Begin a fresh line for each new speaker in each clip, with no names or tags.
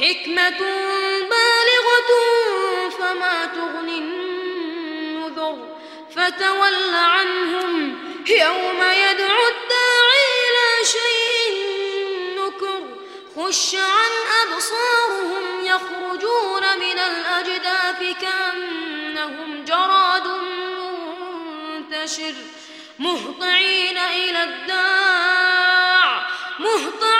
حكمة بالغة فما تغني النذر. فتول عنهم يوم يدعو الداعي إلى شيء نكر. خش عن أبصارهم يخرجون من الأجداث كأنهم جراد منتشر. مهطعين إلى الداع مهطعين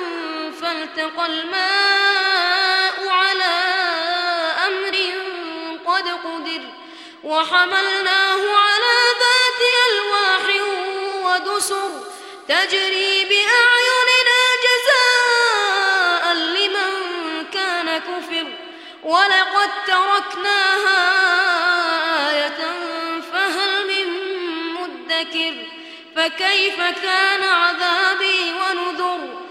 فالتقى الماء على أمر قد قدر وحملناه على ذات ألواح ودسر تجري بأعيننا جزاء لمن كان كفر. ولقد تركناها آية فهل من مدكر؟ فكيف كان عذابي ونذر؟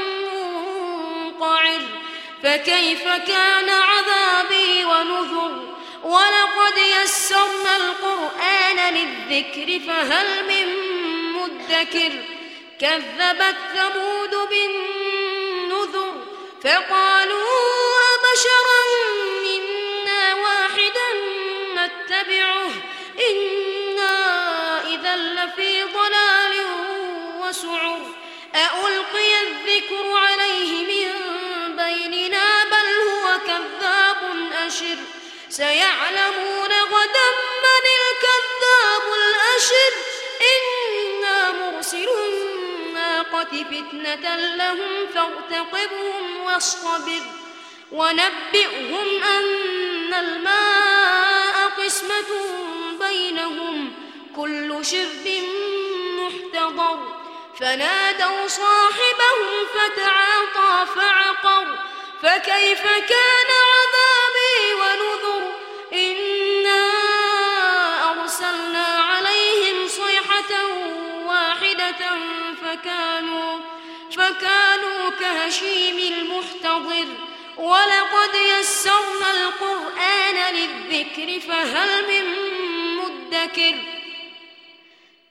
فكيف كان عذابي ونذر؟ ولقد يسرنا القرآن للذكر فهل من مدكر؟ كذبت ثمود بالنذر فقالوا سيعلمون غدا من الكذاب الأشر. إنا مرسل الناقة فتنة لهم فارتقبهم واصطبر. ونبئهم أن الماء قسمة بينهم. كل شرب محتضر. فنادوا صاحبهم فتعاطى فعقر. فكيف كان عذابي ونذر إنا أرسلنا عليهم صيحة واحدة فكانوا فكانوا كهشيم المحتضر ولقد يسرنا القرآن للذكر فهل من مدكر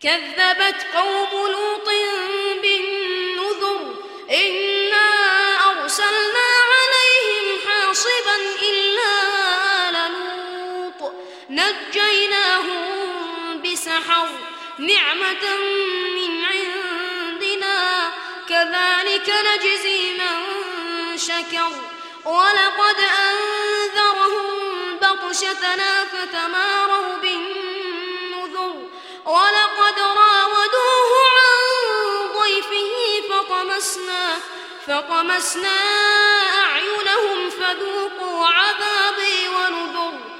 كذبت قوم لوط نجيناهم بسحر نعمة من عندنا. كذلك نجزي من شكر. ولقد أنذرهم بطشتنا فتماروا بالنذر. ولقد راودوه عن ضيفه فطمسنا فطمسنا أعينهم فذوقوا عذابي ونذر.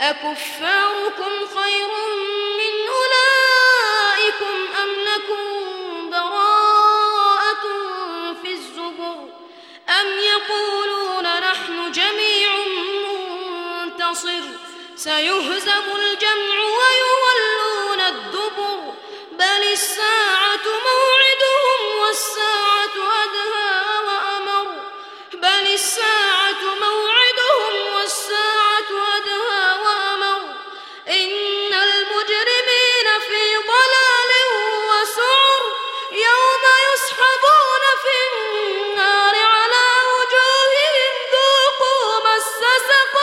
أكفاركم خير من أولئكم أم لكم براءة في الزبر أم يقولون نحن جميع منتصر سيؤمنون Nossa,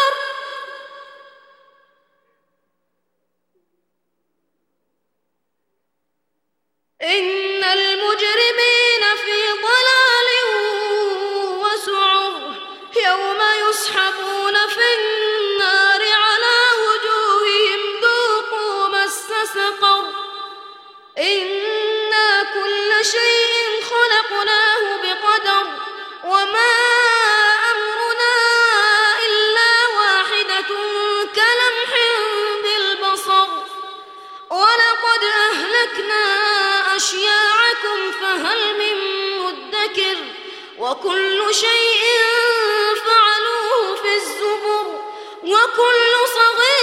فهل من مدكر وكل شيء فعلوه في الزبر وكل صغير